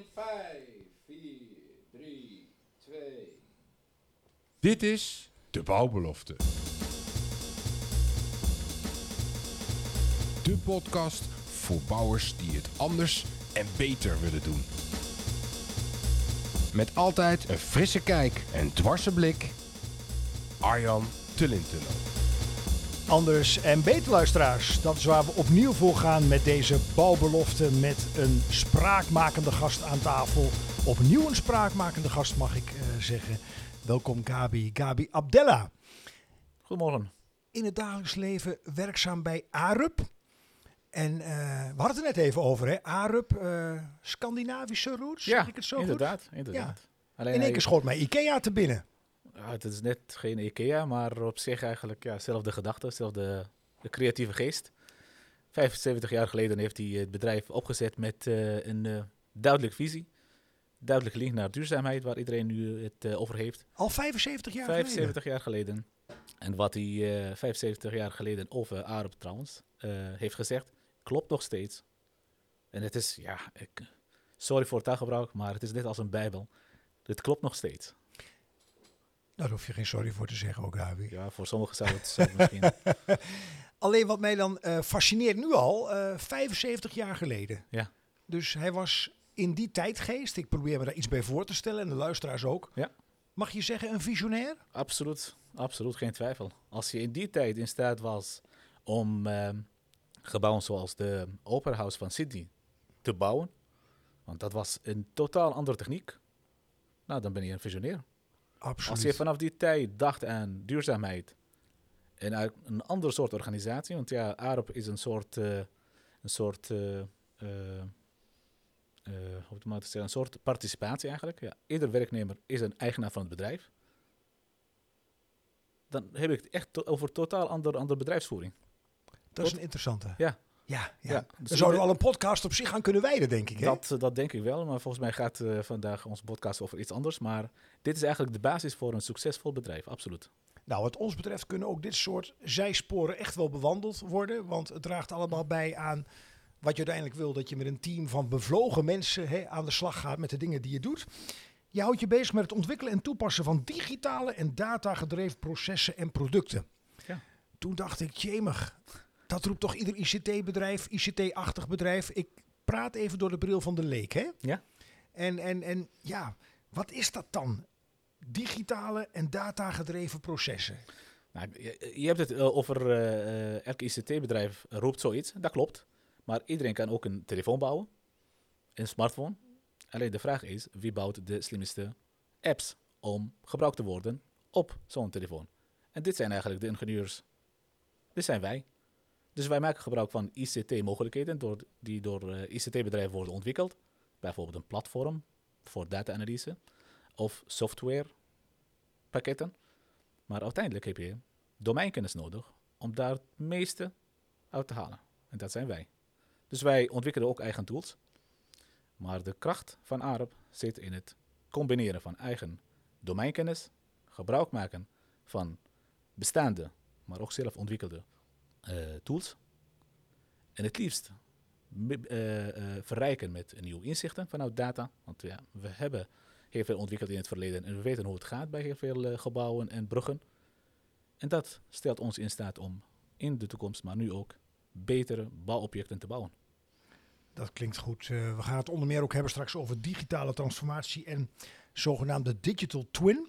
In 5, 4, 3, 2. Dit is de bouwbelofte. De podcast voor bouwers die het anders en beter willen doen. Met altijd een frisse kijk en dwarse blik. Arjan Tullintunnel. Anders en beter luisteraars. Dat is waar we opnieuw voor gaan met deze bouwbelofte met een spraakmakende gast aan tafel. Opnieuw een spraakmakende gast mag ik eh, zeggen. Welkom Gabi, Gabi Abdella. Goedemorgen. In het dagelijks leven werkzaam bij ARUP. En eh, we hadden het er net even over, hè? ARUP, eh, Scandinavische roots, zeg ik het zo inderdaad, inderdaad. Alleen In één keer schoot mij IKEA te binnen. Ja, het is net geen IKEA, maar op zich eigenlijk ja, zelfde gedachte, zelfde de creatieve geest. 75 jaar geleden heeft hij het bedrijf opgezet met uh, een uh, duidelijke visie. Duidelijk link naar duurzaamheid, waar iedereen nu het uh, over heeft. Al 75 jaar 75 jaar geleden. En wat hij 75 jaar geleden over Arab trouwens heeft gezegd, klopt nog steeds. En het is, ja, ik, sorry voor het taalgebruik, maar het is net als een bijbel. Het klopt nog steeds. Daar hoef je geen sorry voor te zeggen ook, Gabi. Ja, voor sommigen zou het zo misschien. Alleen wat mij dan uh, fascineert nu al, uh, 75 jaar geleden. Ja. Dus hij was in die tijdgeest, ik probeer me daar iets bij voor te stellen en de luisteraars ook. Ja. Mag je zeggen een visionair? Absoluut, absoluut, geen twijfel. Als je in die tijd in staat was om uh, gebouwen zoals de Opera House van Sydney te bouwen, want dat was een totaal andere techniek, nou dan ben je een visionair. Absoluut. Als je vanaf die tijd dacht aan duurzaamheid en een andere soort organisatie, want ja, AROP is een soort, uh, een soort, uh, uh, hoe moet ik zeggen, een soort participatie eigenlijk. Ja, ieder werknemer is een eigenaar van het bedrijf. Dan heb ik het echt to over totaal andere, andere bedrijfsvoering. Dat is een interessante. Ja. Ja, ja. ja dus zouden we al een podcast op zich aan kunnen wijden, denk ik. Hè? Dat, dat denk ik wel, maar volgens mij gaat uh, vandaag onze podcast over iets anders. Maar dit is eigenlijk de basis voor een succesvol bedrijf, absoluut. Nou, wat ons betreft kunnen ook dit soort zijsporen echt wel bewandeld worden. Want het draagt allemaal bij aan wat je uiteindelijk wil. Dat je met een team van bevlogen mensen hè, aan de slag gaat met de dingen die je doet. Je houdt je bezig met het ontwikkelen en toepassen van digitale en datagedreven processen en producten. Ja. Toen dacht ik, jemig, dat roept toch ieder ICT-bedrijf, ICT-achtig bedrijf. Ik praat even door de bril van de leek, hè? Ja. En, en, en ja, wat is dat dan? Digitale en datagedreven processen. Nou, je, je hebt het uh, over uh, elk ICT-bedrijf roept zoiets, dat klopt. Maar iedereen kan ook een telefoon bouwen, een smartphone. Alleen de vraag is, wie bouwt de slimste apps om gebruikt te worden op zo'n telefoon? En dit zijn eigenlijk de ingenieurs. Dit zijn wij. Dus wij maken gebruik van ICT-mogelijkheden die door uh, ICT-bedrijven worden ontwikkeld. Bijvoorbeeld een platform voor data-analyse of softwarepakketten. Maar uiteindelijk heb je domeinkennis nodig om daar het meeste uit te halen. En dat zijn wij. Dus wij ontwikkelen ook eigen tools. Maar de kracht van ARP zit in het combineren van eigen domeinkennis, gebruik maken van bestaande, maar ook zelf ontwikkelde tools. En het liefst uh, uh, verrijken met nieuwe inzichten vanuit data. Want ja, we hebben heel veel ontwikkeld in het verleden en we weten hoe het gaat bij heel veel gebouwen en bruggen. En dat stelt ons in staat om in de toekomst, maar nu ook, betere bouwobjecten te bouwen. Dat klinkt goed. we gaan het onder meer ook hebben straks over digitale transformatie en zogenaamde digital twin.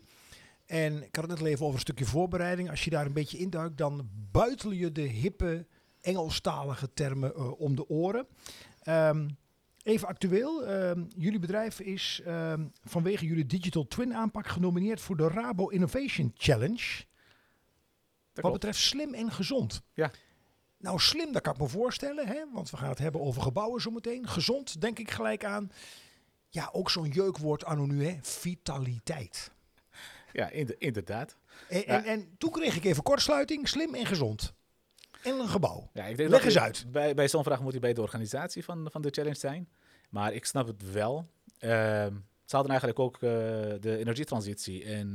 En ik had het net even over een stukje voorbereiding. Als je daar een beetje induikt, dan buitel je de hippe Engelstalige termen uh, om de oren. Um, even actueel. Um, jullie bedrijf is um, vanwege jullie Digital Twin aanpak genomineerd voor de Rabo Innovation Challenge. Dat wat betreft slim en gezond. Ja. Nou, slim, dat kan ik me voorstellen, hè? want we gaan het hebben over gebouwen zometeen. Gezond, denk ik gelijk aan. Ja, ook zo'n jeukwoord anno nu, hè? Vitaliteit. Ja, inderdaad. En, en, en, toen kreeg ik even kortsluiting, slim en gezond. En een gebouw. Ja, ik denk Leg eens uit. Bij, bij zo'n vraag moet je bij de organisatie van, van de challenge zijn. Maar ik snap het wel. Ehm, ze hadden eigenlijk ook eh, de energietransitie en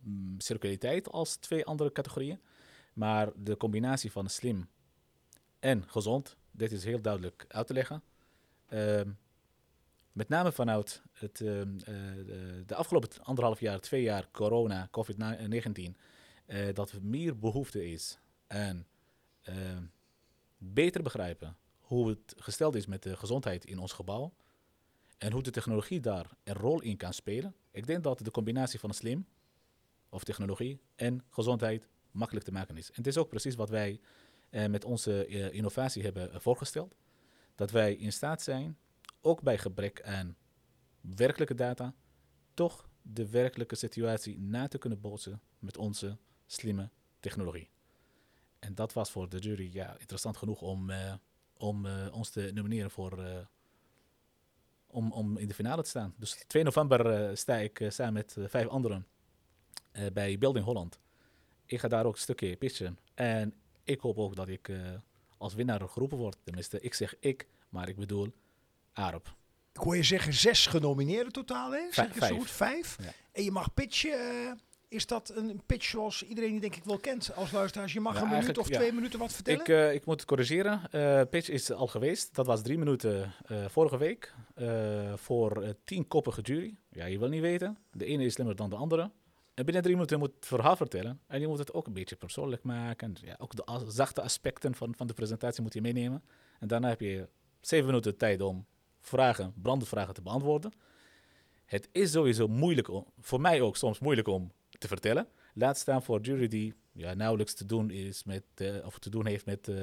mm, circulariteit als twee andere categorieën. Maar de combinatie van slim en gezond, dit is heel duidelijk uit te leggen. Ehm, Met name vanuit het, ehm, eh, de, de afgelopen anderhalf jaar, twee jaar corona, COVID-19, eh, dat er meer behoefte is aan ehm, beter begrijpen hoe het gesteld is met de gezondheid in ons gebouw en hoe de technologie daar een rol in kan spelen. Ik denk dat de combinatie van slim of technologie en gezondheid makkelijk te maken is. En het is ook precies wat wij eh, met onze innovatie hebben voorgesteld. Dat wij in staat zijn, ook bij gebrek aan werkelijke data, toch de werkelijke situatie na te kunnen bootsen met onze slimme technologie. En dat was voor de jury ja, interessant genoeg om, eh, om eh, ons te nomineren voor, eh, om, om in de finale te staan. Dus 2 november sta ik samen met vijf anderen bij Building Holland. Ik ga daar ook een stukje pitchen. En ik hoop ook dat ik als winnaar geroepen word. Tenminste, ik zeg ik, maar ik bedoel Arab. Ik hoor je zeggen zes genomineerden totaal, hè? Zeg het zo goed? Vijf. Ja. En je mag pitchen. eh, is dat een pitch zoals iedereen die denk ik wel kent als luisteraars? Je mag Ja, een minuut of ja. twee minuten wat vertellen? Ik, eh, ik moet het corrigeren. Eh, pitch is al geweest. Dat was drie minuten vorige week. voor tien koppige jury. Ja, je wil niet weten. De ene is slimmer dan de andere. En binnen drie minuten moet je het verhaal vertellen. En je moet het ook een beetje persoonlijk maken. Ja, ook de zachte aspecten van, van de presentatie moet je meenemen. En daarna heb je zeven minuten tijd om vragen, brandvragen te beantwoorden. Het is sowieso moeilijk, om, voor mij ook soms moeilijk om te vertellen. Laat staan voor jury die nauwelijks te doen, is met, eh, of te doen heeft met, eh,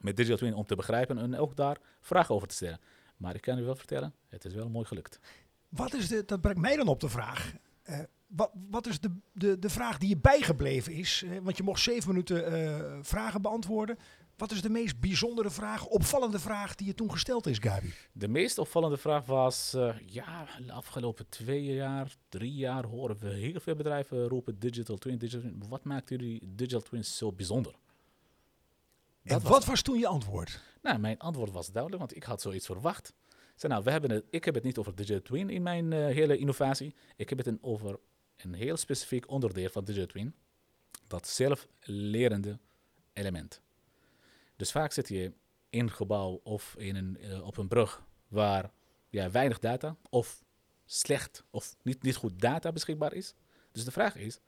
met Digital Twin om te begrijpen en ook daar vragen over te stellen. Maar ik kan u wel vertellen, het is wel mooi gelukt. Wat is de, dat brengt mij dan op de vraag. eh, wat, wat is de, de, de vraag die je bijgebleven is? Want je mocht zeven minuten vragen beantwoorden. Wat is de meest bijzondere vraag, opvallende vraag die je toen gesteld is, Gabi? De meest opvallende vraag was, eh, ja, de afgelopen twee jaar, drie jaar horen we heel veel bedrijven roepen Digital Twin, Digital Twin. Wat maakt jullie Digital Twins zo bijzonder? En was wat was toen je antwoord? Nou, mijn antwoord was duidelijk, want ik had zoiets verwacht. Ik zei, nou, we hebben het, ik heb het niet over Digital Twin in mijn eh, hele innovatie. Ik heb het een over een heel specifiek onderdeel van Digital Twin. Dat zelflerende element. Dus vaak zit je in een gebouw of in een, eh, op een brug waar ja, weinig data of slecht of niet, niet goed data beschikbaar is. Dus de vraag is,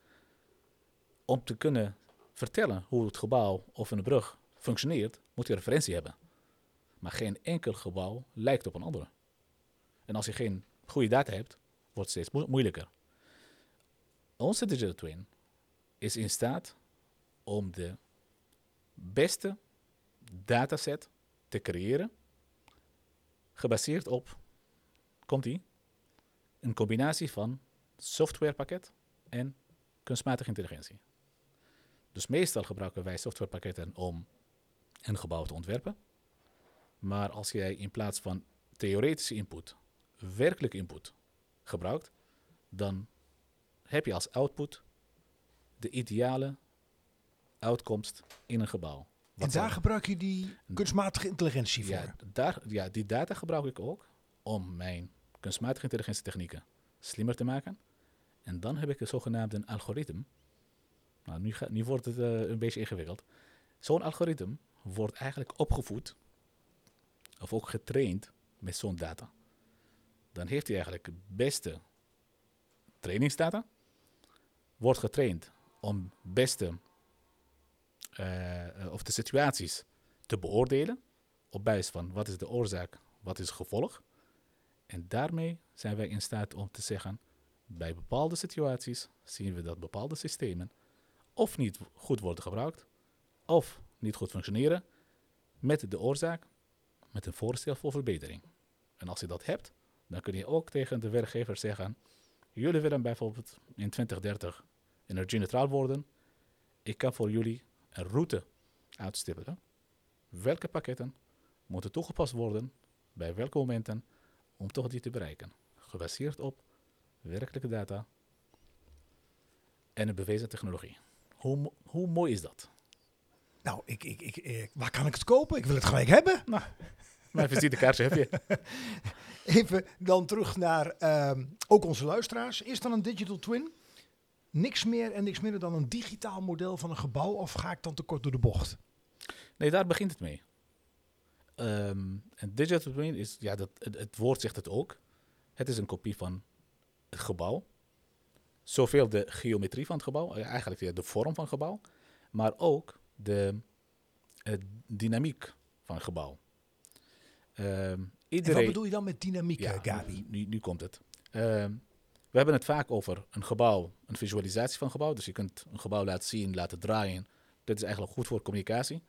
om te kunnen vertellen hoe het gebouw of een brug functioneert, moet je referentie hebben. Maar geen enkel gebouw lijkt op een andere. En als je geen goede data hebt, wordt het steeds mo- moeilijker. Onze Digital Twin is in staat om de beste dataset te creëren, gebaseerd op, komt ie, een combinatie van softwarepakket en kunstmatige intelligentie. Dus meestal gebruiken wij softwarepakketten om een gebouw te ontwerpen. Maar als jij in plaats van theoretische input werkelijke input gebruikt, dan heb je als output de ideale uitkomst in een gebouw. En daar dan- gebruik je die kunstmatige intelligentie voor. ja, daar, ja, die data gebruik ik ook om mijn kunstmatige intelligentietechnieken slimmer te maken. En dan heb ik een zogenaamde algoritme. Nou, nu, ga, nu wordt het eh, een beetje ingewikkeld. Zo'n algoritme wordt eigenlijk opgevoed of ook getraind met zo'n data. Dan heeft hij eigenlijk het beste trainingsdata. Wordt getraind om beste eh, eh, of de situaties te beoordelen op basis van wat is de oorzaak, wat is het gevolg. En daarmee zijn wij in staat om te zeggen, bij bepaalde situaties zien we dat bepaalde systemen of niet goed worden gebruikt, of niet goed functioneren, met de oorzaak, met een voorstel voor verbetering. En als je dat hebt, dan kun je ook tegen de werkgever zeggen, jullie willen bijvoorbeeld in 2030 energie-neutraal worden. Ik kan voor jullie een route uitstippelen. Welke pakketten moeten toegepast worden bij welke momenten om toch die te bereiken. Gebaseerd op werkelijke data en een bewezen technologie. Hoe, hoe mooi is dat? Nou, ik, ik, ik, eh, waar kan ik het kopen? Ik wil het gelijk hebben. Mijn visitekaartje heb je. Even dan terug naar ehm, ook onze luisteraars. Is dan een digital twin niks meer en niks minder dan een digitaal model van een gebouw? Of ga ik dan te kort door de bocht? Nee, daar begint het mee. Ehm, een digital twin is, ja, dat, het, het woord zegt het ook. Het is een kopie van het gebouw. Zoveel de geometrie van het gebouw, eh, eigenlijk ja, de vorm van het gebouw, maar ook de dynamiek van het gebouw. Ehm, En wat iedereen, bedoel je dan met dynamiek, ja, eh, Gabi? Nu, nu komt het. Ehm, we hebben het vaak over een gebouw, een visualisatie van een gebouw. Dus je kunt een gebouw laten zien, laten draaien. Dit is eigenlijk goed voor communicatie.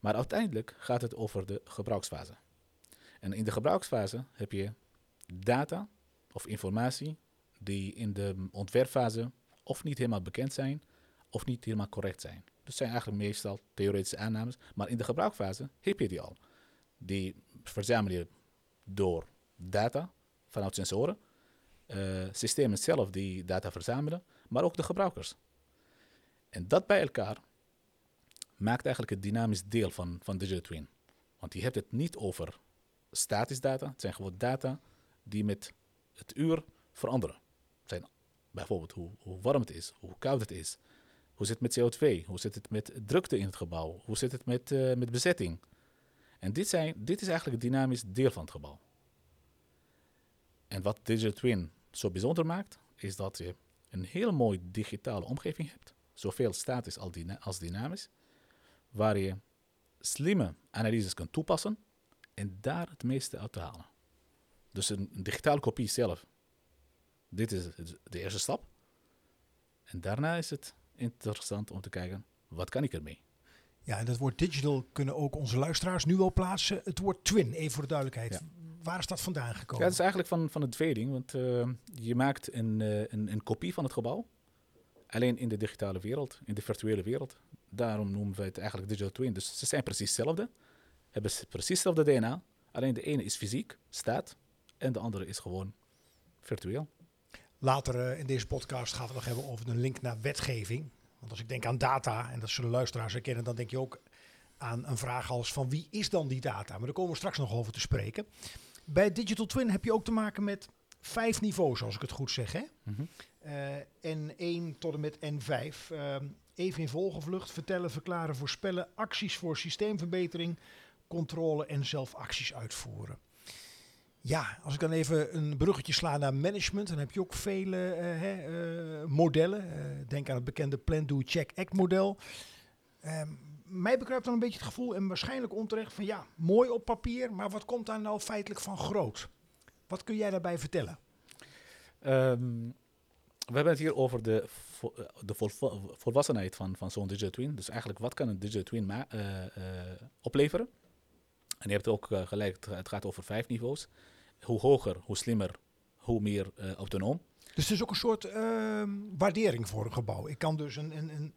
Maar uiteindelijk gaat het over de gebruiksfase. En in de gebruiksfase heb je data of informatie die in de ontwerpfase of niet helemaal bekend zijn of niet helemaal correct zijn. Dus zijn eigenlijk meestal theoretische aannames. Maar in de gebruikfase heb je die al. Die verzamel je door data vanuit sensoren, systemen zelf die data verzamelen, maar ook de gebruikers. En dat bij elkaar maakt eigenlijk het dynamisch deel van, van Digital Twin. Want je hebt het niet over statisch data, het zijn gewoon data die met het uur veranderen. Zijn bijvoorbeeld hoe, hoe warm het is, hoe koud het is, hoe zit het met CO2, hoe zit het met drukte in het gebouw, hoe zit het met, eh, met bezetting. En dit, zijn, dit is eigenlijk het dynamisch deel van het gebouw. En wat Digital Twin zo bijzonder maakt, is dat je een heel mooi digitale omgeving hebt, zowel statisch als, dyna- als dynamisch, waar je slimme analyses kunt toepassen en daar het meeste uit te halen. Dus een, een digitale kopie zelf, dit is de eerste stap. En daarna is het interessant om te kijken, wat kan ik ermee? Ja, en dat woord digital kunnen ook onze luisteraars nu wel plaatsen. Het woord twin, even voor de duidelijkheid. Ja. Waar is dat vandaan gekomen? Ja, het is eigenlijk van, van het tweeling, want eh, je maakt een, eh, een, een kopie van het gebouw. Alleen in de digitale wereld, in de virtuele wereld. Daarom noemen we het eigenlijk digital twin. Dus ze zijn precies hetzelfde, hebben ze precies hetzelfde DNA. Alleen de ene is fysiek, staat, en de andere is gewoon virtueel. Later eh, in deze podcast gaan we het nog hebben over een link naar wetgeving. Want als ik denk aan data, en dat zullen luisteraars herkennen, dan denk je ook aan een vraag als van wie is dan die data? Maar daar komen we straks nog over te spreken. Bij Digital Twin heb je ook te maken met vijf niveaus, als ik het goed zeg. Hè? Eh, N1 tot en met N5. Ehm, even in volgevlucht. Vertellen, verklaren, voorspellen. Acties voor systeemverbetering. Controle en zelf acties uitvoeren. Ja, als ik dan even een bruggetje sla naar management, dan heb je ook vele eh, hè, eh, modellen. Denk aan het bekende Plan, Do, Check, Act model. Ehm, mij bekruipt dan een beetje het gevoel, en waarschijnlijk onterecht, van ja, mooi op papier, maar wat komt daar nou feitelijk van groot? Wat kun jij daarbij vertellen? Ehm, we hebben het hier over de, vo- eh, de vol- volwassenheid van, van zo'n digital twin. Dus eigenlijk, wat kan een digital twin eh, eh, opleveren? En je hebt ook gelijk, het- gaat over vijf niveaus. Hoe hoger, hoe slimmer, hoe meer autonoom. Dus het is ook een soort ehm, waardering voor een gebouw. Ik kan dus een, een, een,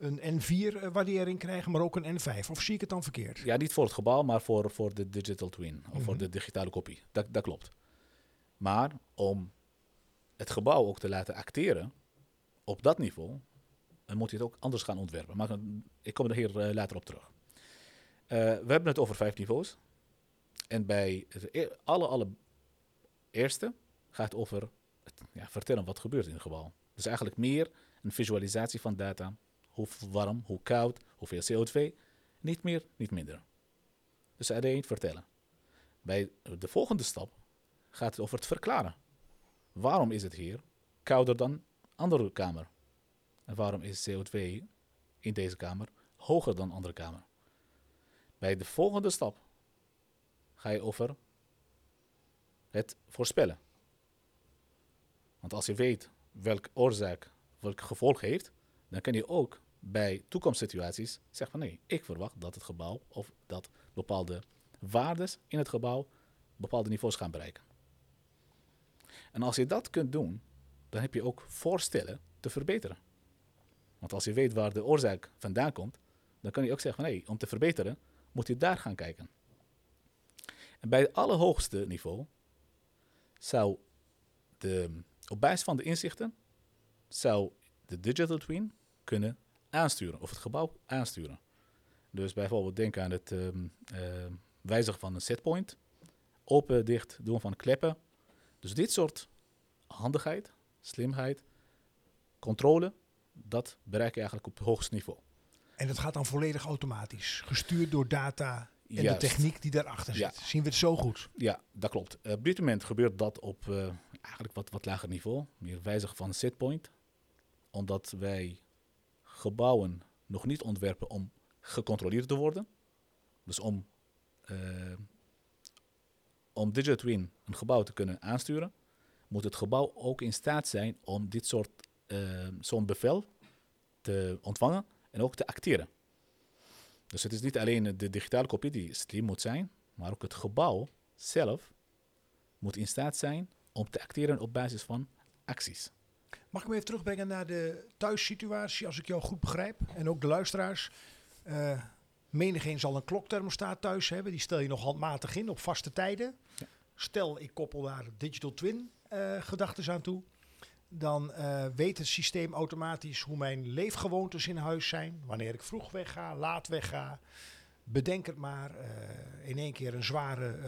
een N4-waardering krijgen, maar ook een N5. Of zie ik het dan verkeerd? Ja, niet voor het gebouw, maar voor, voor de digital twin. Of voor Mhm. de digitale kopie. Dat, dat klopt. Maar om het gebouw ook te laten acteren op dat niveau, dan moet je het ook anders gaan ontwerpen. Maar dan- ik kom er hier eh, later op terug. Eh, we hebben het over vijf niveaus. En bij het e- alle, alle eerste gaat het over het, ja, vertellen wat gebeurt in het gebouw. Dus eigenlijk meer een visualisatie van data. Hoe warm, hoe koud, hoeveel CO2. Niet meer, niet minder. Dus alleen vertellen. Bij de volgende stap gaat het over het verklaren. Waarom is het hier kouder dan andere kamer? En waarom is CO2 in deze kamer hoger dan andere kamer? Bij de volgende stap ga je over het voorspellen. Want als je weet welke oorzaak welk gevolg heeft, dan kan je ook bij toekomstsituaties zeggen van nee, ik verwacht dat het gebouw of dat bepaalde waardes in het gebouw bepaalde niveaus gaan bereiken. En als je dat kunt doen, dan heb je ook voorstellen te verbeteren. Want als je weet waar de oorzaak vandaan komt, dan kan je ook zeggen van hé, om te verbeteren moet je daar gaan kijken. En bij het allerhoogste niveau zou de, op basis van de inzichten zou de digital twin kunnen aansturen of het gebouw aansturen. Dus bijvoorbeeld denk aan het ehm, ehm, wijzigen van een setpoint, open, dicht doen van kleppen. Dus dit soort handigheid, slimheid, controle, dat bereik je eigenlijk op het hoogste niveau. En dat gaat dan volledig automatisch, gestuurd door data En Juist. de techniek die daarachter Ja. zit. Zien we het zo goed? Ja, dat klopt. Eh, op dit moment gebeurt dat op eh, eigenlijk wat, wat lager niveau. Meer wijzigen van setpoint. Omdat wij gebouwen nog niet ontwerpen om gecontroleerd te worden. Dus om, eh, om Digital Twin een gebouw te kunnen aansturen, moet het gebouw ook in staat zijn om dit soort eh, zo'n bevel te ontvangen en ook te acteren. Dus het is niet alleen de digitale kopie die slim moet zijn, maar ook het gebouw zelf moet in staat zijn om te acteren op basis van acties. Mag ik me even terugbrengen naar de thuissituatie, als ik jou goed begrijp? En ook de luisteraars. Eh menigeen zal een klokthermostaat thuis hebben. Die stel je nog handmatig in op vaste tijden. Ja. Stel, ik koppel daar digital twin eh gedachten aan toe. Dan eh, weet het systeem automatisch hoe mijn leefgewoontes in huis zijn. Wanneer ik vroeg wegga, laat wegga. Bedenk het maar. in één keer een zware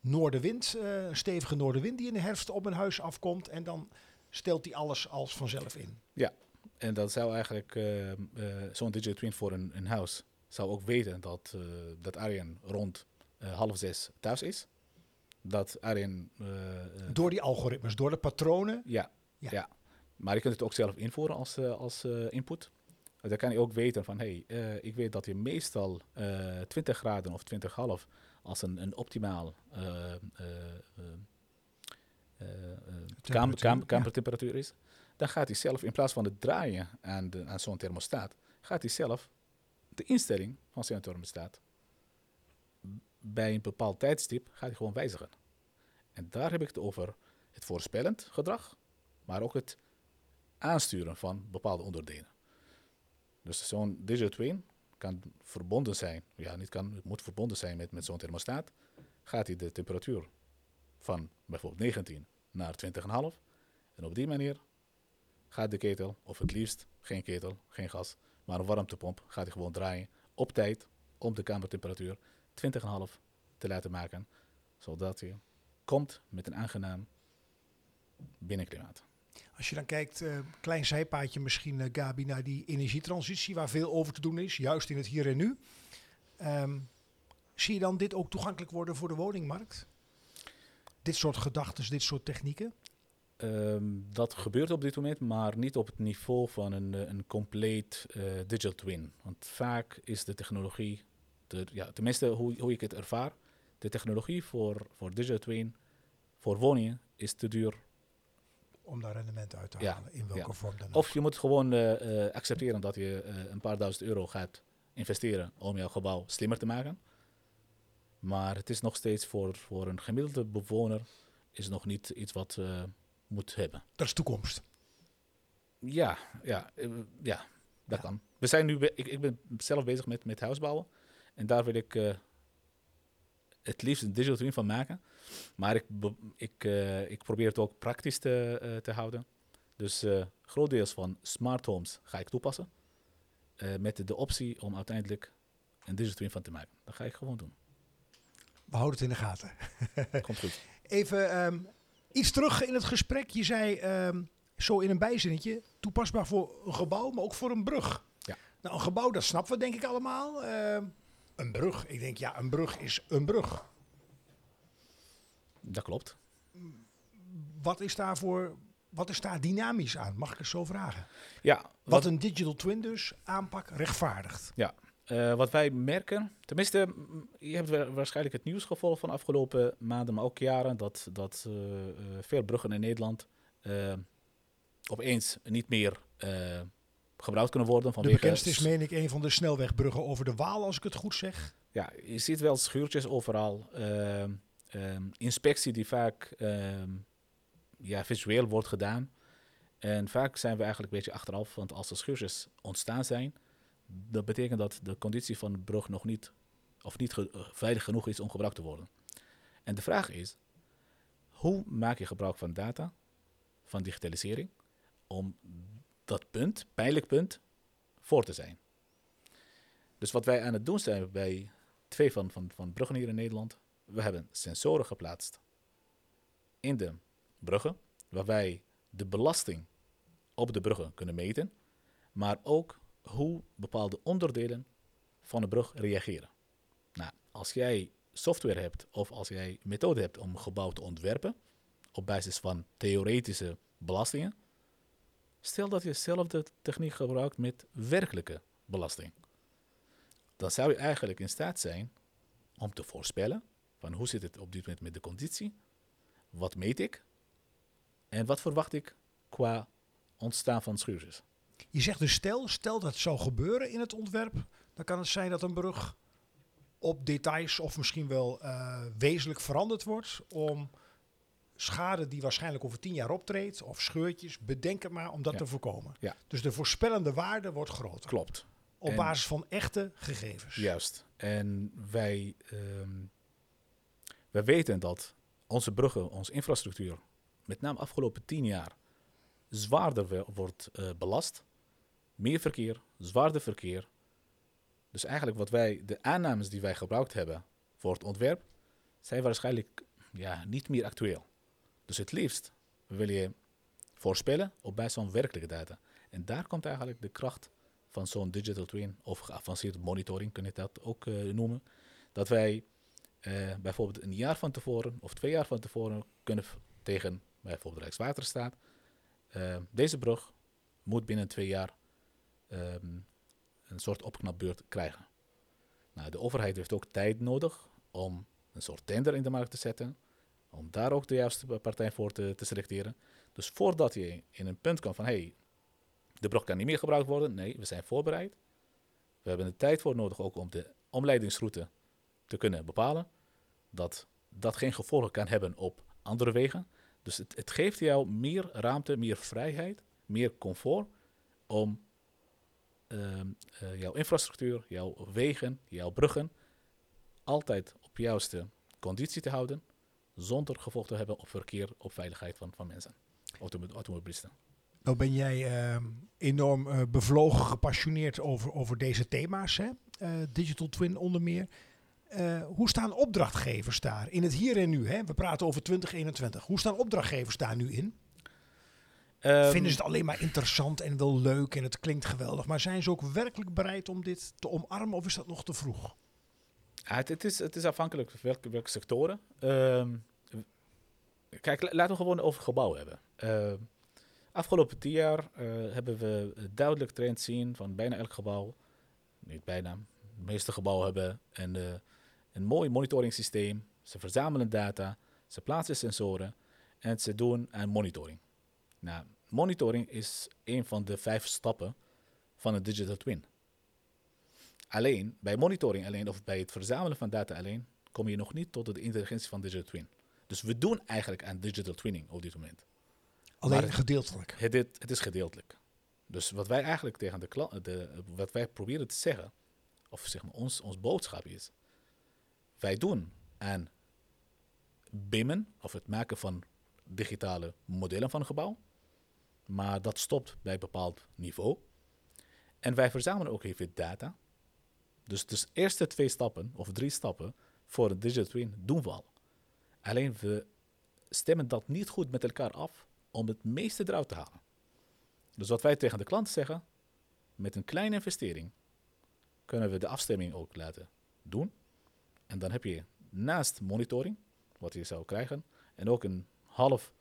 noordenwind, een stevige noordenwind die in de herfst op mijn huis afkomt. En dan stelt hij alles als vanzelf in. En dat zou eigenlijk eh, eh, zo'n digital twin voor een, een huis zou ook weten dat, eh, dat Arjen rond half zes thuis is. Dat Arjen Door die algoritmes, door de patronen. Ja, Ja. ja. maar je kunt het ook zelf invoeren als, als input. Dan kan je ook weten van, hey, eh, ik weet dat je meestal eh 20 graden of 20,5 als een, een optimaal eh, eh, eh, eh, eh, kamer, kamer, ja. kamertemperatuur is. Dan gaat hij zelf, in plaats van het draaien aan, de, aan zo'n thermostaat, gaat hij zelf de instelling van zijn thermostaat bij een bepaald tijdstip gaat hij gewoon wijzigen. En daar heb ik het over het voorspellend gedrag, maar ook het aansturen van bepaalde onderdelen. Dus zo'n digital twin kan verbonden zijn, ja, niet kan, het moet verbonden zijn met, met zo'n thermostaat. Gaat hij de temperatuur van bijvoorbeeld 19 naar 20,5 en op die manier gaat de ketel, of het liefst geen ketel, geen gas, maar een warmtepomp, gaat hij gewoon draaien op tijd om de kamertemperatuur 20,5 te laten maken, zodat hij komt met een aangenaam binnenklimaat. Als je dan kijkt, eh, klein zijpaadje misschien, eh, Gabi, naar die energietransitie, waar veel over te doen is, juist in het hier en nu. Ehm, zie je dan dit ook toegankelijk worden voor de woningmarkt? Dit soort gedachten, dit soort technieken? Ehm, dat gebeurt op dit moment, maar niet op het niveau van een, eh, een compleet eh, digital twin. Want vaak is de technologie, de, ja, tenminste hoe, hoe ik het ervaar, de technologie voor, voor digital twin, voor woningen, is te duur. Om daar rendement uit te Ja, halen, in welke ja. vorm dan ook. Of je moet gewoon eh, accepteren dat je een paar duizend euro gaat investeren om jouw gebouw slimmer te maken. Maar het is nog steeds voor, voor een gemiddelde bewoner is nog niet iets wat eh moet hebben. Dat is toekomst. Ja, ja, eh, ja dat kan. We zijn nu, ik, ik ben zelf bezig met, met huisbouwen. En daar wil ik eh, het liefst een digital twin van maken. Maar ik, ik, ik probeer het ook praktisch te, te houden. Dus groot deels van smart homes ga ik toepassen. met de optie om uiteindelijk een digital twin van te maken. Dat ga ik gewoon doen. We houden het in de gaten. Komt goed. Even ehm, iets terug in het gesprek. Je zei ehm, zo in een bijzinnetje, toepasbaar voor een gebouw, maar ook voor een brug. Ja. Nou, een gebouw, dat snappen we denk ik allemaal. Ehm, een brug, ik denk ja, een brug is een brug. Dat klopt. Wat is daarvoor, wat is daar dynamisch aan? Mag ik het zo vragen? Ja, Wat een digital twin dus aanpak rechtvaardigt. Eh, wat wij merken, tenminste, je hebt wa- waarschijnlijk het nieuws gevolgd van de afgelopen maanden, maar ook jaren, dat, dat eh, veel bruggen in Nederland opeens niet meer gebruikt kunnen worden. De Vanwege bekendste is, meen ik, een van de snelwegbruggen over de Waal, als ik het goed zeg. Ja, je ziet wel schuurtjes overal. ehm, ehm, inspectie die vaak ehm, ja, visueel wordt gedaan. En vaak zijn we eigenlijk een beetje achteraf, want als er schuurtjes ontstaan zijn, dat betekent dat de conditie van de brug nog niet, of niet eh, veilig genoeg is om gebruikt te worden. En de vraag is, hoe maak je gebruik van data, van digitalisering, om dat punt, pijnlijk punt, voor te zijn? Dus wat wij aan het doen zijn bij twee van, van, van bruggen hier in Nederland. We hebben sensoren geplaatst in de bruggen, waar wij de belasting op de bruggen kunnen meten, maar ook hoe bepaalde onderdelen van de brug reageren. Nou, als jij software hebt of als jij methode hebt om een gebouw te ontwerpen op basis van theoretische belastingen, stel dat je zelf de techniek gebruikt met werkelijke belasting. Dan zou je eigenlijk in staat zijn om te voorspellen van hoe zit het op dit moment met de conditie, wat meet ik en wat verwacht ik qua ontstaan van schuurtjes. Je zegt dus stel, stel dat het zou gebeuren in het ontwerp, dan kan het zijn dat een brug op details of misschien wel eh, wezenlijk veranderd wordt om schade die waarschijnlijk over tien jaar optreedt of scheurtjes, bedenk het maar om dat Ja. te voorkomen. Ja. Dus de voorspellende waarde wordt groter Klopt. op En- basis van echte gegevens. Juist. En wij, ehm, wij weten dat onze bruggen, onze infrastructuur, met name afgelopen tien jaar, zwaarder wordt eh, belast. Meer verkeer, zwaarder verkeer. Dus eigenlijk wat wij, de aannames die wij gebruikt hebben voor het ontwerp, zijn waarschijnlijk ja, niet meer actueel. Dus het liefst wil je voorspellen op basis van werkelijke data. En daar komt eigenlijk de kracht van zo'n digital twin of geavanceerde monitoring, kun je dat ook eh, noemen. Dat wij eh, bijvoorbeeld een jaar van tevoren of twee jaar van tevoren kunnen tegen bijvoorbeeld Rijkswaterstaat. eh, deze brug moet binnen twee jaar ehm, een soort opknapbeurt krijgen. Nou, de overheid heeft ook tijd nodig om een soort tender in de markt te zetten. Om daar ook de juiste partij voor te, te selecteren. Dus voordat je in een punt komt van hey, de brug kan niet meer gebruikt worden. Nee, we zijn voorbereid. We hebben de tijd voor nodig ook om de omleidingsroute te kunnen bepalen. Dat dat geen gevolgen kan hebben op andere wegen. Dus het, het geeft jou meer ruimte, meer vrijheid, meer comfort om jouw infrastructuur, jouw wegen, jouw bruggen altijd op juiste conditie te houden. Zonder gevolg te hebben op verkeer, op veiligheid van, van mensen, automo- automobilisten. Nou ben jij ehm, enorm eh, bevlogen, gepassioneerd over, over deze thema's, hè? Eh, Digital Twin onder meer. Eh, hoe staan opdrachtgevers daar in het hier en nu? Hè? We praten over 2021. Hoe staan opdrachtgevers daar nu in? Ehm, Vinden ze het alleen maar interessant en wel leuk en het klinkt geweldig, maar zijn ze ook werkelijk bereid om dit te omarmen of is dat nog te vroeg? Ja, het, het is, het is afhankelijk van welke, welke sectoren. Ehm, kijk, la- laten we gewoon over gebouwen hebben. Ehm, afgelopen tien jaar eh, hebben we een duidelijk trend zien van bijna elk gebouw, niet bijna, de meeste gebouwen hebben een, eh, een mooi monitoring systeem. Ze verzamelen data, ze plaatsen sensoren en ze doen aan monitoring. Nou, monitoring is een van de vijf stappen van een digital twin. Alleen, bij monitoring alleen of bij het verzamelen van data alleen, kom je nog niet tot de intelligentie van digital twin. Dus we doen eigenlijk aan digital twinning op dit moment. Alleen gedeeltelijk. Het, het, het is gedeeltelijk. Dus wat wij eigenlijk tegen de klant, de, wat wij proberen te zeggen, of zeg maar ons, ons boodschap is, wij doen aan BIMmen, of het maken van digitale modellen van een gebouw, maar dat stopt bij een bepaald niveau. En wij verzamelen ook even data. Dus de eerste twee stappen, of drie stappen, voor een digital twin doen we al. Alleen we stemmen dat niet goed met elkaar af om het meeste eruit te halen. Dus wat wij tegen de klant zeggen, met een kleine investering kunnen we de afstemming ook laten doen. En dan heb je naast monitoring, wat je zou krijgen, en ook een half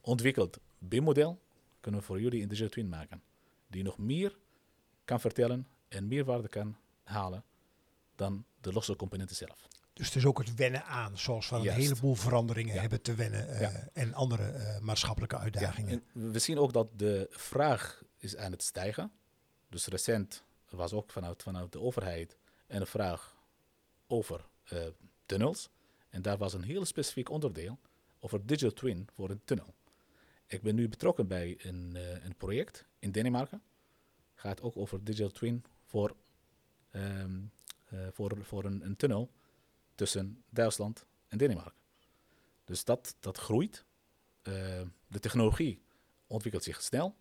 ontwikkeld BIM-model, kunnen we voor jullie een digital twin maken. Die nog meer kan vertellen en meer waarde kan halen dan de losse componenten zelf. Dus het is ook het wennen aan, zoals we een heleboel veranderingen Ja. hebben te wennen eh, Ja. en andere eh, maatschappelijke uitdagingen. en we zien ook dat de vraag is aan het stijgen. Dus recent was ook vanuit, vanuit de overheid een vraag over eh, tunnels. En daar was een heel specifiek onderdeel over digital twin voor een tunnel. Ik ben nu betrokken bij een, eh, een project in Denemarken. Gaat ook over digital twin voor, ehm, eh, voor, voor een, een tunnel tussen Duitsland en Denemarken. Dus dat, dat groeit. Eh, de technologie ontwikkelt zich snel.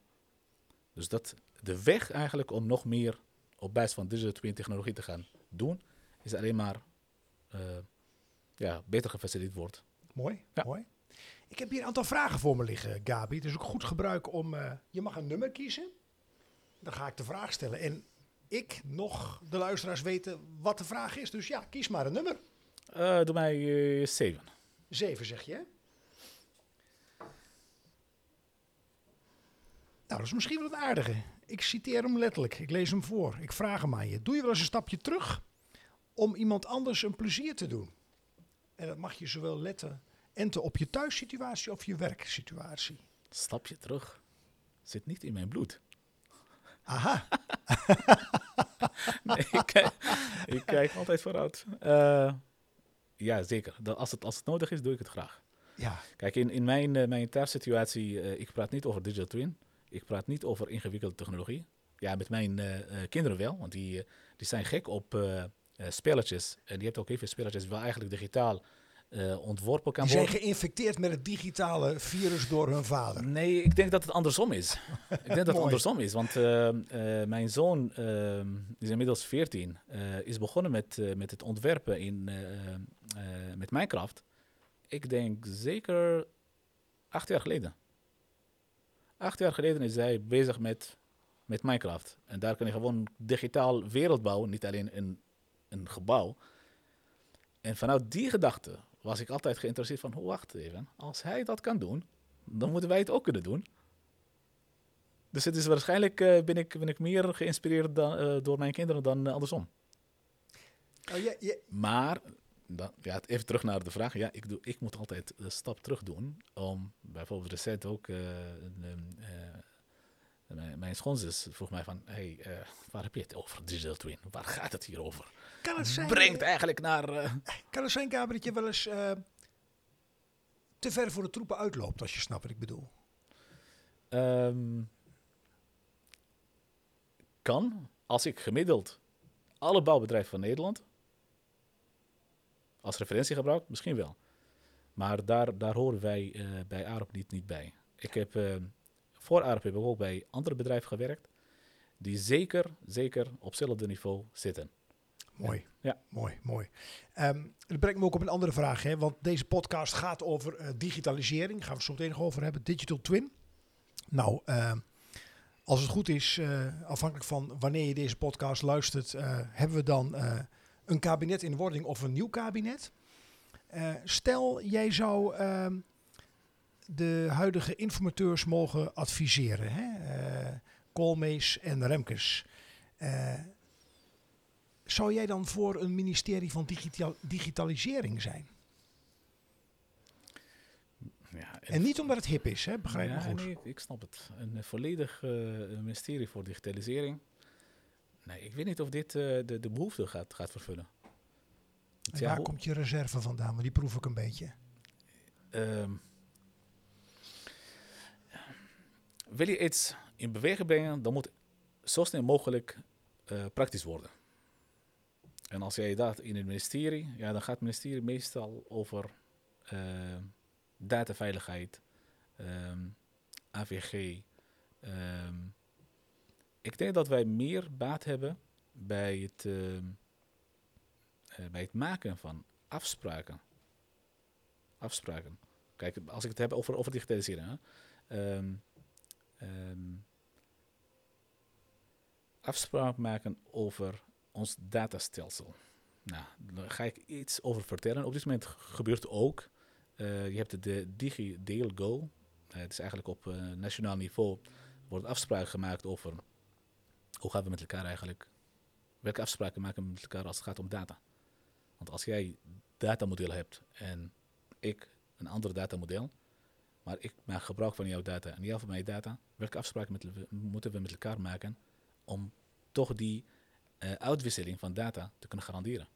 Dus dat de weg eigenlijk om nog meer op basis van digital twin technologie te gaan doen, is alleen maar ja, beter gefaciliteerd wordt. Mooi, Ja. mooi. Ik heb hier een aantal vragen voor me liggen, Gabi. Het is ook goed gebruik om... eh, je mag een nummer kiezen. Dan ga ik de vraag stellen. En ik, nog de luisteraars weten wat de vraag is. Dus ja, kies maar een nummer. Eh, doe mij eh, zeven. Zeven zeg je? Nou, dat is misschien wel het aardige. Ik citeer hem letterlijk. Ik lees hem voor. Ik vraag hem aan je. Doe je wel eens een stapje terug om iemand anders een plezier te doen? En dat mag je zowel letten enten op je thuissituatie of je werksituatie. Stapje terug. Zit niet in mijn bloed. Aha, Nee, ik, kijk, ik kijk altijd vooruit. Eh, ja, zeker. Dat als, het, als het nodig is, doe ik het graag. ja. Kijk, in, in mijn, eh, mijn thuissituatie, eh, ik praat niet over digital twin. Ik praat niet over ingewikkelde technologie. Ja, met mijn kinderen wel, want die, die zijn gek op spelletjes. En die hebben ook even spelletjes waar eigenlijk digitaal eh, ontworpen kan Die zijn worden. geïnfecteerd met het digitale virus door hun vader. Nee, ik denk dat het andersom is. ik denk dat het andersom is, want eh, eh, mijn zoon, die is inmiddels 14, eh, is begonnen met, met het ontwerpen in, met Minecraft. Ik denk zeker acht jaar geleden. Acht jaar geleden is hij bezig met, met Minecraft. En daar kan hij gewoon digitaal wereld bouwen, niet alleen een, een gebouw. En vanuit die gedachte was ik altijd geïnteresseerd van, oh, wacht even, als hij dat kan doen, dan moeten wij het ook kunnen doen. Dus het is waarschijnlijk eh, ben, ik, ben ik meer geïnspireerd dan, eh, door mijn kinderen dan eh, andersom. Oh, Maar, dan, ja, even terug naar de vraag. Ja, ik, doe, ik moet altijd een stap terug doen. Om bijvoorbeeld recent ook. Eh, mijn, mijn schoonzus vroeg mij van: hey, eh, waar heb je het over, Digital Twin? Waar gaat het hier over? kan, het zijn, Brengt eigenlijk naar. eh, kan het zijn, Gabriel, dat je wel eens te ver voor de troepen uitloopt, als je snapt wat ik bedoel? Ehm, kan, als ik gemiddeld alle bouwbedrijven van Nederland als referentie gebruik, misschien wel. Maar daar, daar horen wij bij ARP niet, niet bij. Ik heb, eh, voor ARP heb ik ook bij andere bedrijven gewerkt, die zeker, zeker op hetzelfde niveau zitten. Mooi. Ja. Mooi, mooi. Ehm, dat brengt me ook op een andere vraag. Hè? Want deze podcast gaat over eh, digitalisering. Daar gaan we het zo meteen nog over hebben. Digital Twin. Nou, ehm, als het goed is, eh, afhankelijk van wanneer je deze podcast luistert, eh, hebben we dan een kabinet in wording of een nieuw kabinet. Stel, jij zou ehm, de huidige informateurs mogen adviseren. Hè? Eh, Koolmees en Remkes. Eh, zou jij dan voor een ministerie van digitalisering zijn? Ja, En niet omdat het hip is, hè? begrijp me Ja, goed. nee, ik snap het. Een eh, volledig ministerie voor digitalisering. Nee, ik weet niet of dit de, de behoefte gaat, gaat vervullen. En waar komt je reserve vandaan? Want die proef ik een beetje. Ehm, wil je iets in beweging brengen, dan moet zo snel mogelijk eh, praktisch worden. En als jij dat in het ministerie, ja, dan gaat het ministerie meestal over eh, dataveiligheid, ehm, AVG. ehm. ik denk dat wij meer baat hebben bij het, ehm, eh, het maken van afspraken. Afspraken. Kijk, als ik het heb over, over digitalisering. Hè? Ehm, afspraak maken over ons datastelsel. Nou, daar ga ik iets over vertellen. Op dit moment gebeurt ook. eh, je hebt de, de DigiDeal Go. Eh, het is eigenlijk op eh, nationaal niveau wordt afspraken gemaakt over hoe gaan we met elkaar eigenlijk, welke afspraken maken we met elkaar als het gaat om data. Want als jij datamodel hebt en ik een ander datamodel, maar ik maak gebruik van jouw data en jij van mijn data, welke afspraken met, moeten we met elkaar maken om toch die eh, uitwisseling van data te kunnen garanderen?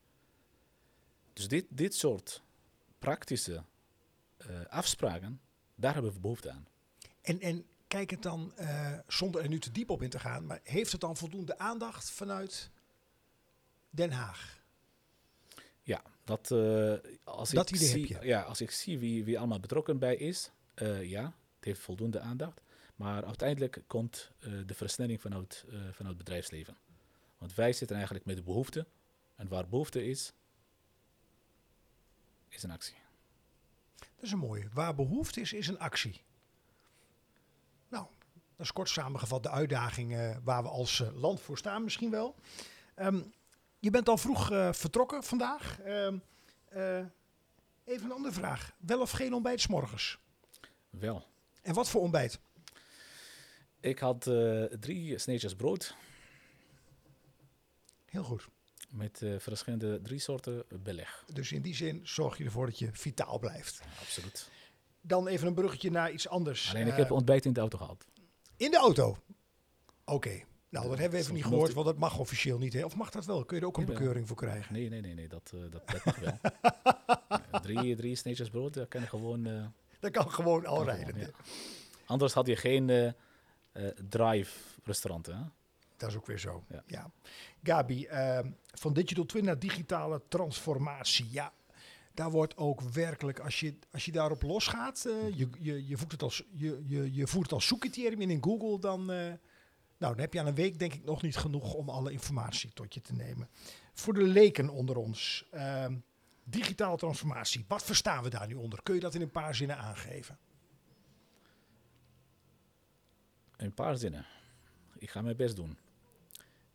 Dus dit, dit soort praktische eh, afspraken, daar hebben we behoefte aan. En, en kijk het dan, eh, zonder er nu te diep op in te gaan, maar heeft het dan voldoende aandacht vanuit Den Haag? Ja, dat, als, Dat ik zie. Ja, als ik zie wie, wie allemaal betrokken bij is, eh, ja, het heeft voldoende aandacht. Maar uiteindelijk komt eh, de versnelling vanuit, eh, vanuit het bedrijfsleven. Want wij zitten eigenlijk met de behoefte. En waar behoefte is, is een actie. Dat is een mooie. Waar behoefte is, is een actie. Nou, Dat is kort samengevat de uitdagingen waar we als land voor staan misschien wel. Ehm, je bent al vroeg vertrokken vandaag. Ehm, eh, even een andere vraag. Wel of geen ontbijt morgens? Wel. En wat voor ontbijt? Ik had eh, drie sneetjes brood Heel goed. met eh, verschillende drie soorten beleg. Dus in die zin zorg je ervoor dat je vitaal blijft. Absoluut. Dan even een bruggetje naar iets anders. Alleen ik Eh, heb ontbijt in de auto gehad. In de auto? Oké. Nou, dat hebben we even niet gehoord, want dat mag officieel niet. Hè? Of mag dat wel? Kun je er ook een bekeuring voor krijgen? Nee, nee, nee, nee dat, eh, dat, dat mag wel. Drie, drie sneetjes brood, dat kan je gewoon... Dat kan gewoon al rijden. ja. Anders had je geen eh, eh, drive restaurant, hè? Dat is ook weer zo. Ja. Ja. Gabi, ehm, van digital twin naar digitale transformatie. Ja, daar wordt ook werkelijk, als je, als je daarop losgaat, eh, je, je, je, voert het als, je, je, je voert het als zoekcriterium in in Google, dan, nou, dan heb je aan een week denk ik nog niet genoeg om alle informatie tot je te nemen. Voor de leken onder ons, ehm, digitale transformatie, wat verstaan we daar nu onder? Kun je dat in een paar zinnen aangeven? Een paar zinnen. Ik ga mijn best doen.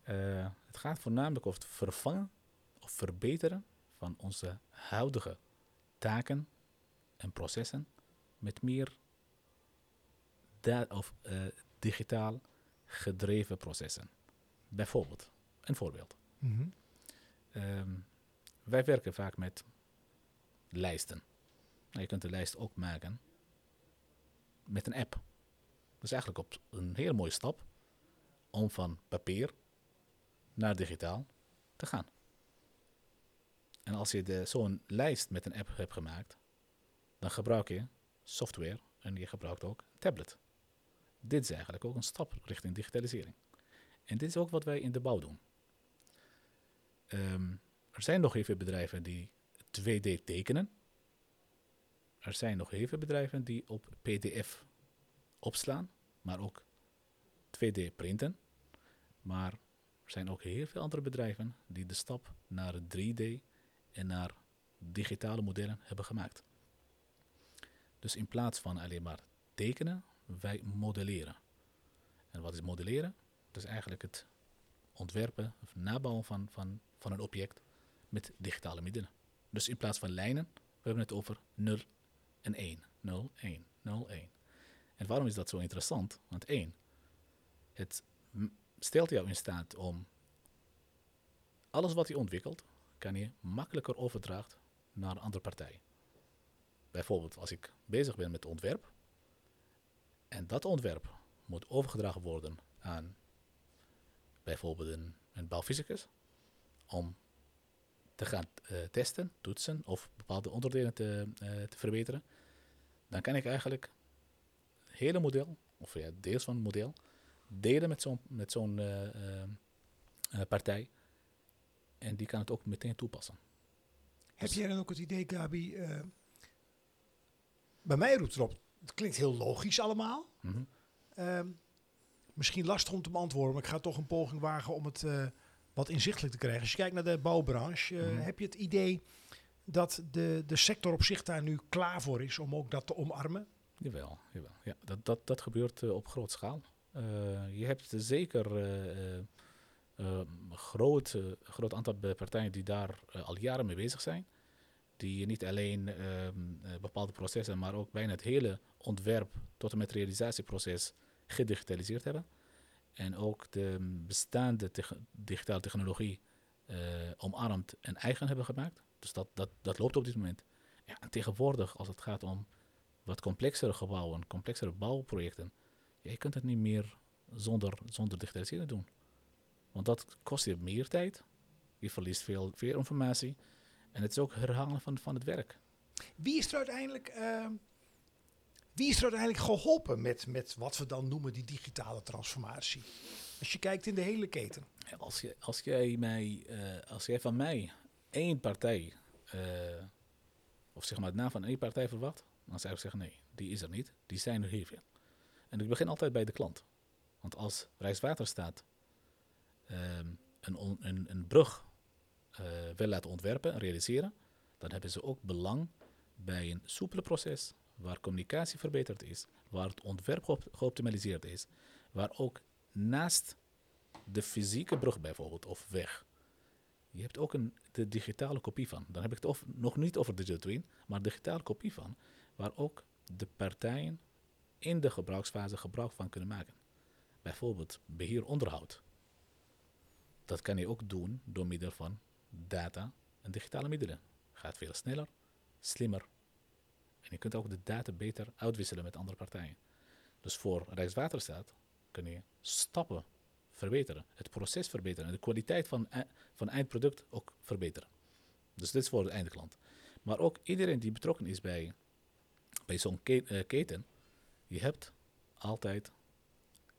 Eh, het gaat voornamelijk over het vervangen of verbeteren van onze huidige taken en processen met meer of, eh, digitaal gedreven processen. Bijvoorbeeld, een voorbeeld. Ehm, wij werken vaak met lijsten. Je kunt de lijst ook maken met een app. Dat is eigenlijk op een heel mooie stap om van papier naar digitaal te gaan. En als je zo'n lijst met een app hebt gemaakt, dan gebruik je software en je gebruikt ook tablet. Dit is eigenlijk ook een stap richting digitalisering. En dit is ook wat wij in de bouw doen. Ehm, er zijn nog heel veel bedrijven die 2D tekenen. Er zijn nog heel veel bedrijven die op PDF opslaan, maar ook 2D printen. Maar er zijn ook heel veel andere bedrijven die de stap naar het 3D en naar digitale modellen hebben gemaakt. Dus in plaats van alleen maar tekenen, wij modelleren. En wat is modelleren? Dat is eigenlijk het ontwerpen of nabouwen van, van, van een object met digitale middelen. Dus in plaats van lijnen, we hebben het over 0 en 1. 0, 1, 0, 1. En waarom is dat zo interessant? Want 1, het stelt jou in staat om alles wat je ontwikkelt, kan je makkelijker overdragen naar een andere partij. Bijvoorbeeld als ik bezig ben met ontwerp en dat ontwerp moet overgedragen worden aan bijvoorbeeld een, een bouwfysicus om te gaan eh, testen, toetsen of bepaalde onderdelen te, eh, te verbeteren, dan kan ik eigenlijk het hele model, of ja, deels van het model, delen met zo'n met zo'n eh, partij. En die kan het ook meteen toepassen. Heb Dus- jij dan ook het idee, Gabi? bij mij roept het op, het klinkt heel logisch allemaal. Mhm. Ehm, misschien lastig om te beantwoorden, maar ik ga toch een poging wagen om het wat inzichtelijk te krijgen. Als je kijkt naar de bouwbranche, eh, Mhm. heb je het idee dat de, de sector op zich daar nu klaar voor is om ook dat te omarmen? Jawel, jawel. Ja, dat, dat, dat gebeurt eh, op groot schaal. Eh, je hebt zeker een groot, groot aantal partijen die daar al jaren mee bezig zijn. Die niet alleen ehm, eh, bepaalde processen, maar ook bijna het hele ontwerp tot en met realisatieproces gedigitaliseerd hebben. En ook de bestaande digitale technologie eh, omarmd en eigen hebben gemaakt. Dus dat, dat, dat loopt op dit moment. Ja, en tegenwoordig, als het gaat om wat complexere gebouwen, complexere bouwprojecten, ja, je kunt het niet meer zonder, zonder digitaliseren doen. Want dat kost je meer tijd, je verliest veel, veel informatie en het is ook herhalen van, van het werk. Wie is er uiteindelijk, ehm, wie is er uiteindelijk geholpen met, met wat we dan noemen die digitale transformatie? Als je kijkt in de hele keten. Als, je, als, jij mij, eh, als jij van mij één partij, eh, of zeg maar het naam van één partij verwacht, dan zou ik zeggen nee, die is er niet. Die zijn er veel. En ik begin altijd bij de klant. Want als Rijkswaterstaat ehm, een, een, een brug eh, wil laten ontwerpen en realiseren, dan hebben ze ook belang bij een soepele proces waar communicatie verbeterd is, waar het ontwerp geop- geoptimaliseerd is, waar ook naast de fysieke brug bijvoorbeeld, of weg, je hebt ook een de digitale kopie van. Dan heb ik het of, nog niet over digital twin, maar digitale kopie van, waar ook de partijen in de gebruiksfase gebruik van kunnen maken. Bijvoorbeeld beheer onderhoud. Dat kan je ook doen door middel van data en digitale middelen. Gaat veel sneller, slimmer. Je kunt ook de data beter uitwisselen met andere partijen. Dus voor Rijkswaterstaat kun je stappen verbeteren, het proces verbeteren en de kwaliteit van, ei- van eindproduct ook verbeteren. Dus dit is voor de eindklant. Maar ook iedereen die betrokken is bij, bij zo'n eh, keten, je hebt altijd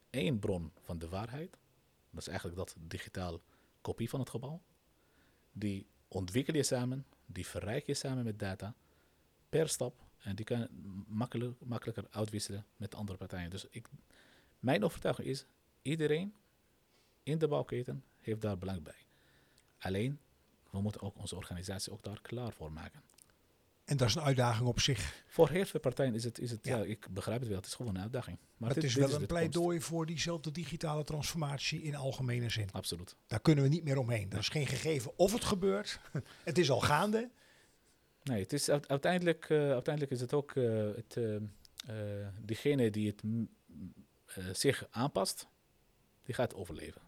één bron van de waarheid. Dat is eigenlijk dat digitaal kopie van het gebouw. Die ontwikkel je samen, die verrijk je samen met data per stap. En die kan makkelijk, makkelijker uitwisselen met andere partijen. Dus ik, mijn overtuiging is, iedereen in de bouwketen heeft daar belang bij. Alleen, we moeten ook onze organisatie ook daar klaar voor maken. En dat is een uitdaging op zich. Voor heel veel partijen is het, is het ja. Ja. ik begrijp het wel, het is gewoon een uitdaging. Maar het dit- is dit wel een pleidooi voor diezelfde digitale transformatie in algemene zin. Absoluut. Daar kunnen we niet meer omheen. Dat is geen gegeven of het gebeurt. het is al gaande. Nee, het is uite- uiteindelijk, eh, uiteindelijk is het ook eh, het, eh, diegene die het zich aanpast, die gaat overleven.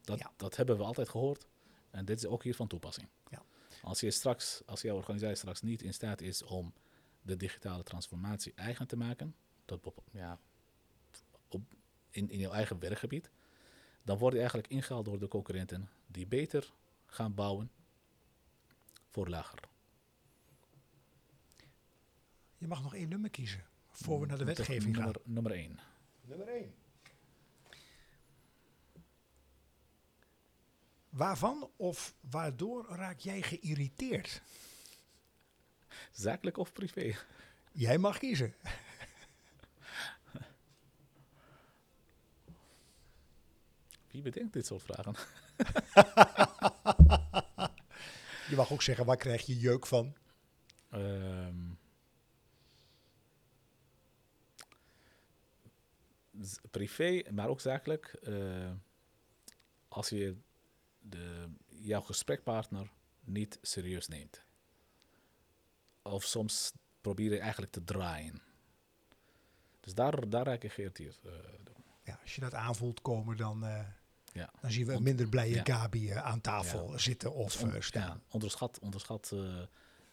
Dat, Ja. dat hebben we altijd gehoord en dit is ook hier van toepassing. Ja. Als je straks, als jouw organisatie straks niet in staat is om de digitale transformatie eigen te maken, dat ja, op, in, in jouw eigen werkgebied, dan word je eigenlijk ingehaald door de concurrenten die beter gaan bouwen voor lager. Je mag nog één nummer kiezen. Voor we naar de wetgeving gaan. nummer, Nummer 1. Nummer 1. Waarvan of waardoor raak jij geïrriteerd? Zakelijk of privé? Jij mag kiezen. Wie bedenkt dit soort vragen? Je mag ook zeggen, waar krijg je jeuk van? Ehm, privé, maar ook zakelijk. eh, als je de, jouw gesprekpartner niet serieus neemt. Of soms probeer je eigenlijk te draaien. Dus daar, daar ik geïrriteerd. eh. Ja, als je dat aanvoelt komen, dan, eh, ja. dan zien we een minder blije ja. Gabi aan tafel zitten of on- staan. onderschat, onderschat.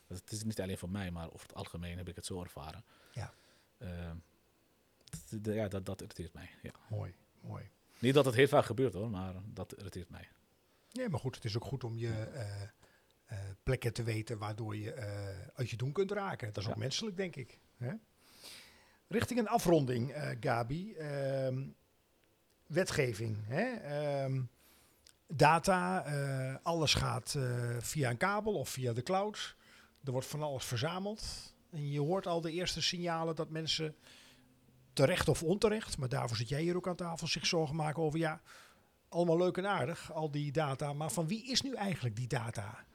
het is niet alleen voor mij, maar over het algemeen heb ik het zo ervaren. Ja. Ja, dat, dat irriteert mij. Ja. Mooi, mooi. Niet dat het heel vaak gebeurt hoor, maar dat irriteert mij. Nee, maar goed, het is ook goed om je eh, eh, plekken te weten waardoor je eh, uit je doen kunt raken. Dat is ook menselijk, denk ik. Hè? Richting een afronding, Gabi. Ehm, wetgeving. Hè? Ehm, data, alles gaat via een kabel of via de cloud. Er wordt van alles verzameld. En je hoort al de eerste signalen dat mensen terecht of onterecht, maar daarvoor zit jij hier ook aan tafel, zich zorgen maken over ja, allemaal leuk en aardig, al die data. Maar van wie is nu eigenlijk die data?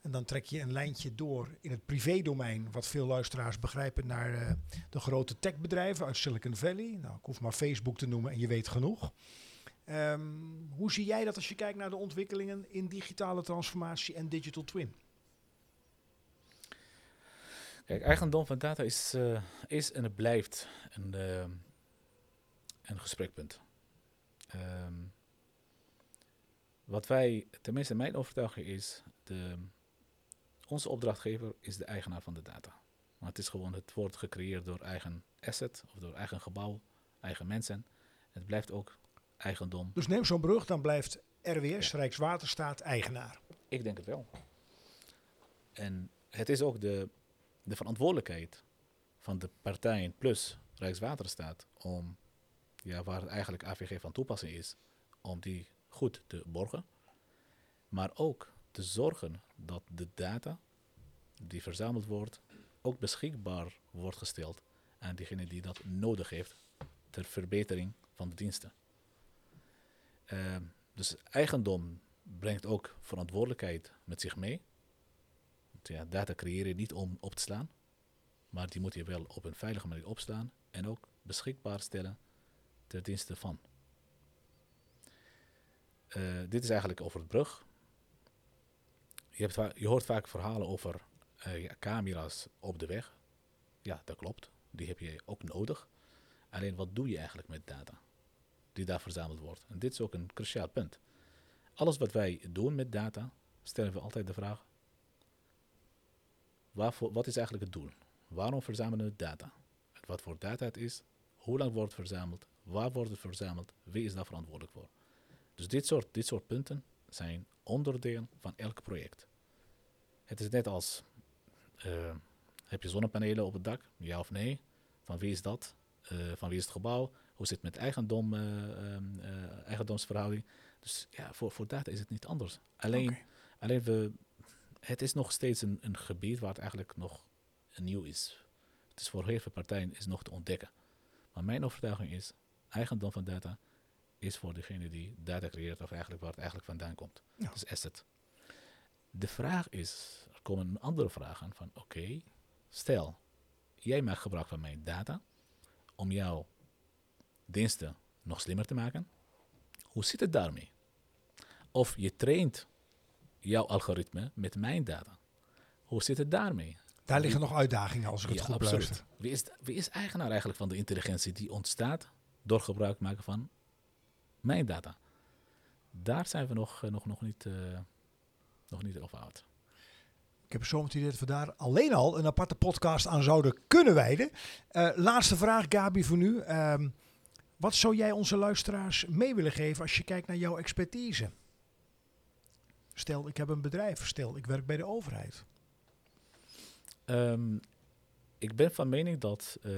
En dan trek je een lijntje door in het privédomein, wat veel luisteraars begrijpen, naar eh, de grote techbedrijven uit Silicon Valley. Nou, ik hoef maar Facebook te noemen en je weet genoeg. Ehm, hoe zie jij dat als je kijkt naar de ontwikkelingen in digitale transformatie en digital twin? Kijk, eigendom van data is, eh, is en het blijft een, eh, een gesprekpunt. Ehm, wat wij, tenminste mijn overtuiging is, de, onze opdrachtgever is de eigenaar van de data. Maar het is gewoon, het wordt gecreëerd door eigen asset of door eigen gebouw, eigen mensen. Het blijft ook eigendom. Dus neem zo'n brug, dan blijft RWS, Rijkswaterstaat, eigenaar. Ik denk het wel. En het is ook de, de verantwoordelijkheid van de partijen plus Rijkswaterstaat om, ja, waar eigenlijk AVG van toepassing is, om die goed te borgen. Maar ook te zorgen dat de data die verzameld wordt, ook beschikbaar wordt gesteld aan diegene die dat nodig heeft ter verbetering van de diensten. Ehm, dus eigendom brengt ook verantwoordelijkheid met zich mee. Ja, data creëer je niet om op te slaan, maar die moet je wel op een veilige manier opslaan en ook beschikbaar stellen ter dienste van. Eh, dit is eigenlijk over het brug. Je, hebt je hoort vaak verhalen over eh, camera's op de weg. Ja, dat klopt. Die heb je ook nodig. Alleen wat doe je eigenlijk met data die daar verzameld wordt? En dit is ook een cruciaal punt. Alles wat wij doen met data, stellen we altijd de vraag: waarvoor, wat is eigenlijk het doel? Waarom verzamelen we data? Wat voor data het is, hoe lang wordt het verzameld, waar wordt het verzameld, wie is daar verantwoordelijk voor? Dus dit soort, dit soort punten zijn onderdeel van elk project. Het is net als, eh, heb je zonnepanelen op het dak? Ja of nee? Van wie is dat? Eh, van wie is het gebouw? Hoe zit het met eigendom, eh, ehm, eh, eigendomsverhouding? Dus ja, voor, voor data is het niet anders. Alleen, alleen we, het is nog steeds een, een gebied waar het eigenlijk nog nieuw is. Het is voor heel veel partijen is nog te ontdekken. Maar mijn overtuiging is, eigendom van data is voor degene die data creëert of eigenlijk waar het eigenlijk vandaan komt. Ja. Dus asset. De vraag is, er komen andere vragen van, oké, stel, jij maakt gebruik van mijn data om jouw diensten nog slimmer te maken. Hoe zit het daarmee? Of je traint jouw algoritme met mijn data. Hoe zit het daarmee? Daar liggen nog uitdagingen als ik het goed absoluut. beluister. Wie is, wie is eigenaar eigenlijk van de intelligentie die ontstaat door gebruik maken van mijn data? Daar zijn we nog, eh, nog, nog, niet, eh, nog niet over uit. Ik heb zo het idee dat we daar alleen al een aparte podcast aan zouden kunnen wijden. Eh, laatste vraag, Gabi, voor nu. Ehm, wat zou jij onze luisteraars mee willen geven als je kijkt naar jouw expertise? Stel, ik heb een bedrijf. Stel, ik werk bij de overheid. Ehm, ik ben van mening dat eh,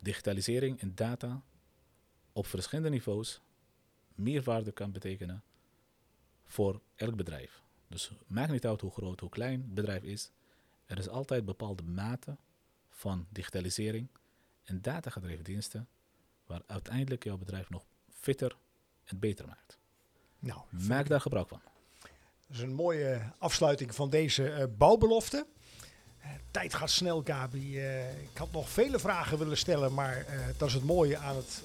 digitalisering en data op verschillende niveaus meerwaarde kan betekenen voor elk bedrijf. Dus maakt niet uit hoe groot, hoe klein het bedrijf is. Er is altijd bepaalde mate van digitalisering en datagedreven diensten waar uiteindelijk jouw bedrijf nog fitter en beter maakt. Nou, Maak daar gebruik van. Dat is een mooie afsluiting van deze eh, bouwbelofte. Eh, tijd gaat snel, Gabi. Eh, ik had nog vele vragen willen stellen, maar dat is het mooie aan, het,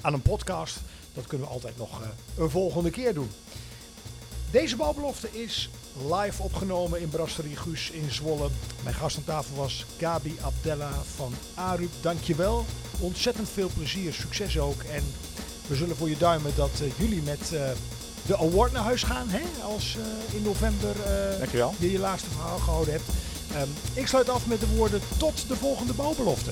aan een podcast. Dat kunnen we altijd nog een volgende keer doen. Deze bouwbelofte is live opgenomen in Brasserie Guus in Zwolle. Mijn gast aan tafel was Gabi Abdella van Arup. Dankjewel. Ontzettend veel plezier, succes ook. En we zullen voor je duimen dat jullie met de award naar huis gaan. Hè? Als eh, in november eh, je je laatste verhaal gehouden hebt. Ehm, ik sluit af met de woorden tot de volgende bouwbelofte.